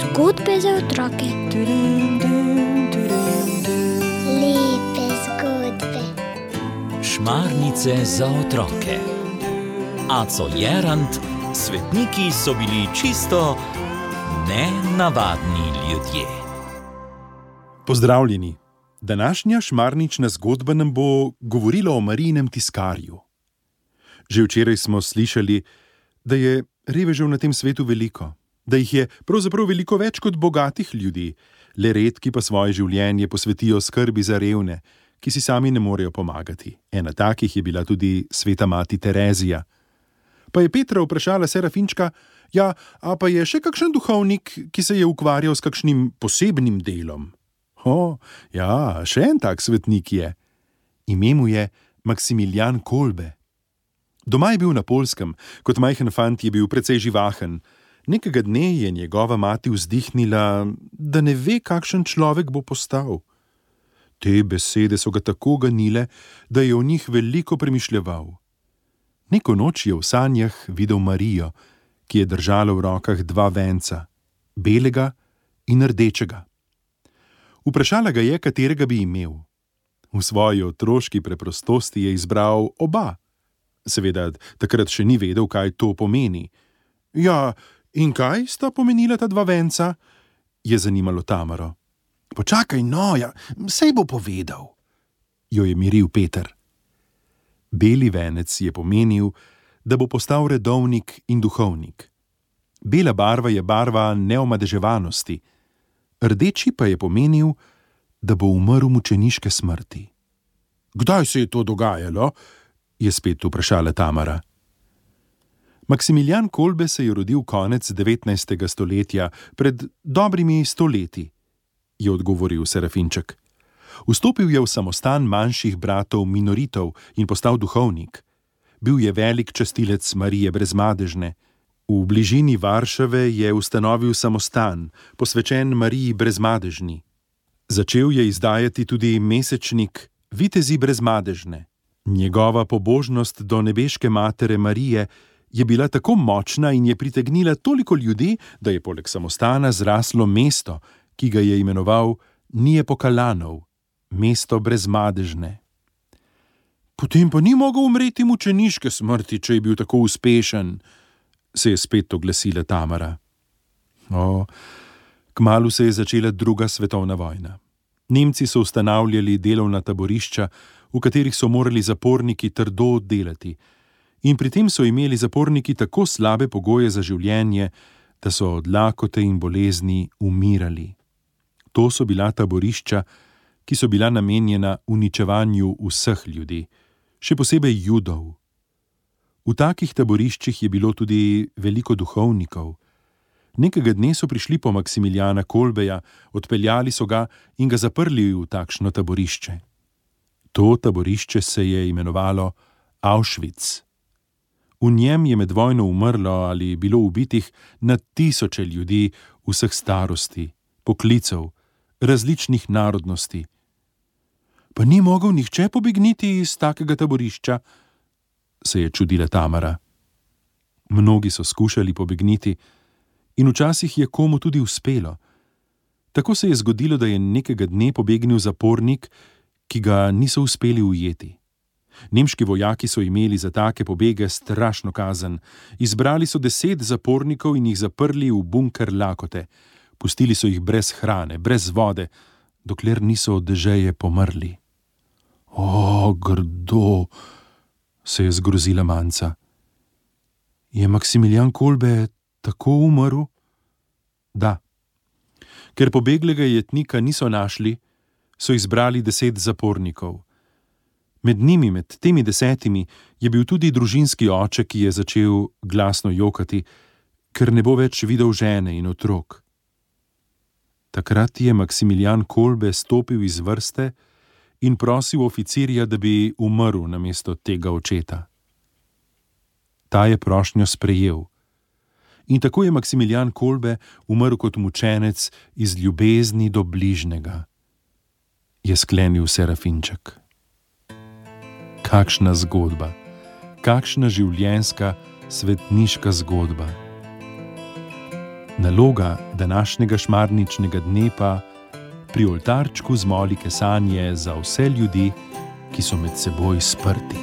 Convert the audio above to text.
Zgodbe za otroke. Lepe zgodbe. Šmarnice za otroke. Aco Jerant, svetniki so bili čisto nenavadni ljudje. Pozdravljeni. Današnja šmarnična zgodba nam bo govorila o Marijinem tiskarju. Že včeraj smo slišali, da je revežev na tem svetu veliko, da jih je pravzaprav veliko več kot bogatih ljudi, le redki pa svoje življenje posvetijo skrbi za revne, ki si sami ne morejo pomagati. Ena takih je bila tudi sveta mati Terezija. Pa je Petra vprašala Serafinčka, ja, a pa je še kakšen duhovnik, ki se je ukvarjal s kakšnim posebnim delom? O, ja, še en tak svetnik je. Ime mu je Maksimilijan Kolbe. Doma je bil na Polskem, kot majhen fant je bil precej živahen. Nekega dne je njegova mati vzdihnila, da ne ve, kakšen človek bo postal. Te besede so ga tako ganile, da je o njih veliko premišljeval. Neko noč je v sanjah videl Marijo, ki je držala v rokah dva venca, belega in rdečega. Vprašala ga je, katerega bi imel. V svoji otroški preprostosti je izbral oba. Seveda, takrat še ni vedel, kaj to pomeni. Ja, in kaj sta pomenila ta dva venca? je zanimalo Tamaro. Počakaj, no, ja, sej bo povedal, jo je miril Peter. Beli venec je pomenil, da bo postal redovnik in duhovnik. Bela barva je barva neomadeževanosti, rdeči pa je pomenil, da bo umrl mučeniške smrti. Kdaj se je to dogajalo? Je spet vprašala Tamara. Maksimilijan Kolbe se je rodil konec 19. stoletja, pred dobrimi stoletji, je odgovoril Serafinček. Vstopil je v samostan manjših bratov minoritov in postal duhovnik. Bil je velik častilec Marije Brezmadežne. V bližini Varšave je ustanovil samostan, posvečen Mariji Brezmadežni. Začel je izdajati tudi mesečnik Vitezi Brezmadežne. Njegova pobožnost do nebeške matere Marije je bila tako močna in je pritegnila toliko ljudi, da je poleg samostana zraslo mesto, ki ga je imenoval Nije Pokalanov, mesto brezmadežne. Potem pa ni mogel umreti mučeniške smrti, če je bil tako uspešen, se je spet oglasila Tamara. O, kmalu se je začela druga svetovna vojna. Nemci so ustanavljali delovna taborišča, v katerih so morali zaporniki trdo delati, in pri tem so imeli zaporniki tako slabe pogoje za življenje, da so od lakote in bolezni umirali. To so bila taborišča, ki so bila namenjena uničevanju vseh ljudi, še posebej judov. V takih taboriščih je bilo tudi veliko duhovnikov. Nekega dne so prišli po Maksimiljana Kolbeja, odpeljali so ga in ga zaprli v takšno taborišče. To taborišče se je imenovalo Auschwitz. V njem je med vojno umrlo ali bilo ubitih na tisoče ljudi vseh starosti, poklicev, različnih narodnosti. Pa ni mogel nihče pobegniti iz takega taborišča, se je čudila Tamara. Mnogi so skušali pobegniti, in včasih je komu tudi uspelo. Tako se je zgodilo, da je nekega dne pobegnil zapornik, ki ga niso uspeli ujeti. Nemški vojaki so imeli za take pobege strašno kazen. Izbrali so deset zapornikov in jih zaprli v bunker lakote. Pustili so jih brez hrane, brez vode, dokler niso od dežeje pomrli. O, grdo, se je zgrozila manjca. Je Maksimilijan Kolbe tako umrl? Da. Ker pobeglega jetnika niso našli, so izbrali deset zapornikov. Med njimi, med temi desetimi, je bil tudi družinski oče, ki je začel glasno jokati, ker ne bo več videl žene in otrok. Takrat je Maksimilijan Kolbe stopil iz vrste in prosil oficirja, da bi umrl na mesto tega očeta. Ta je prošnjo sprejel. In tako je Maksimilijan Kolbe umrl kot mučenec iz ljubezni do bližnjega, je sklenil Serafinček. Kakšna zgodba, kakšna življenjska svetniška zgodba. Naloga današnjega šmarničnega dne pa pri oltarčku zmoli kesanje za vse ljudi, ki so med seboj sprti.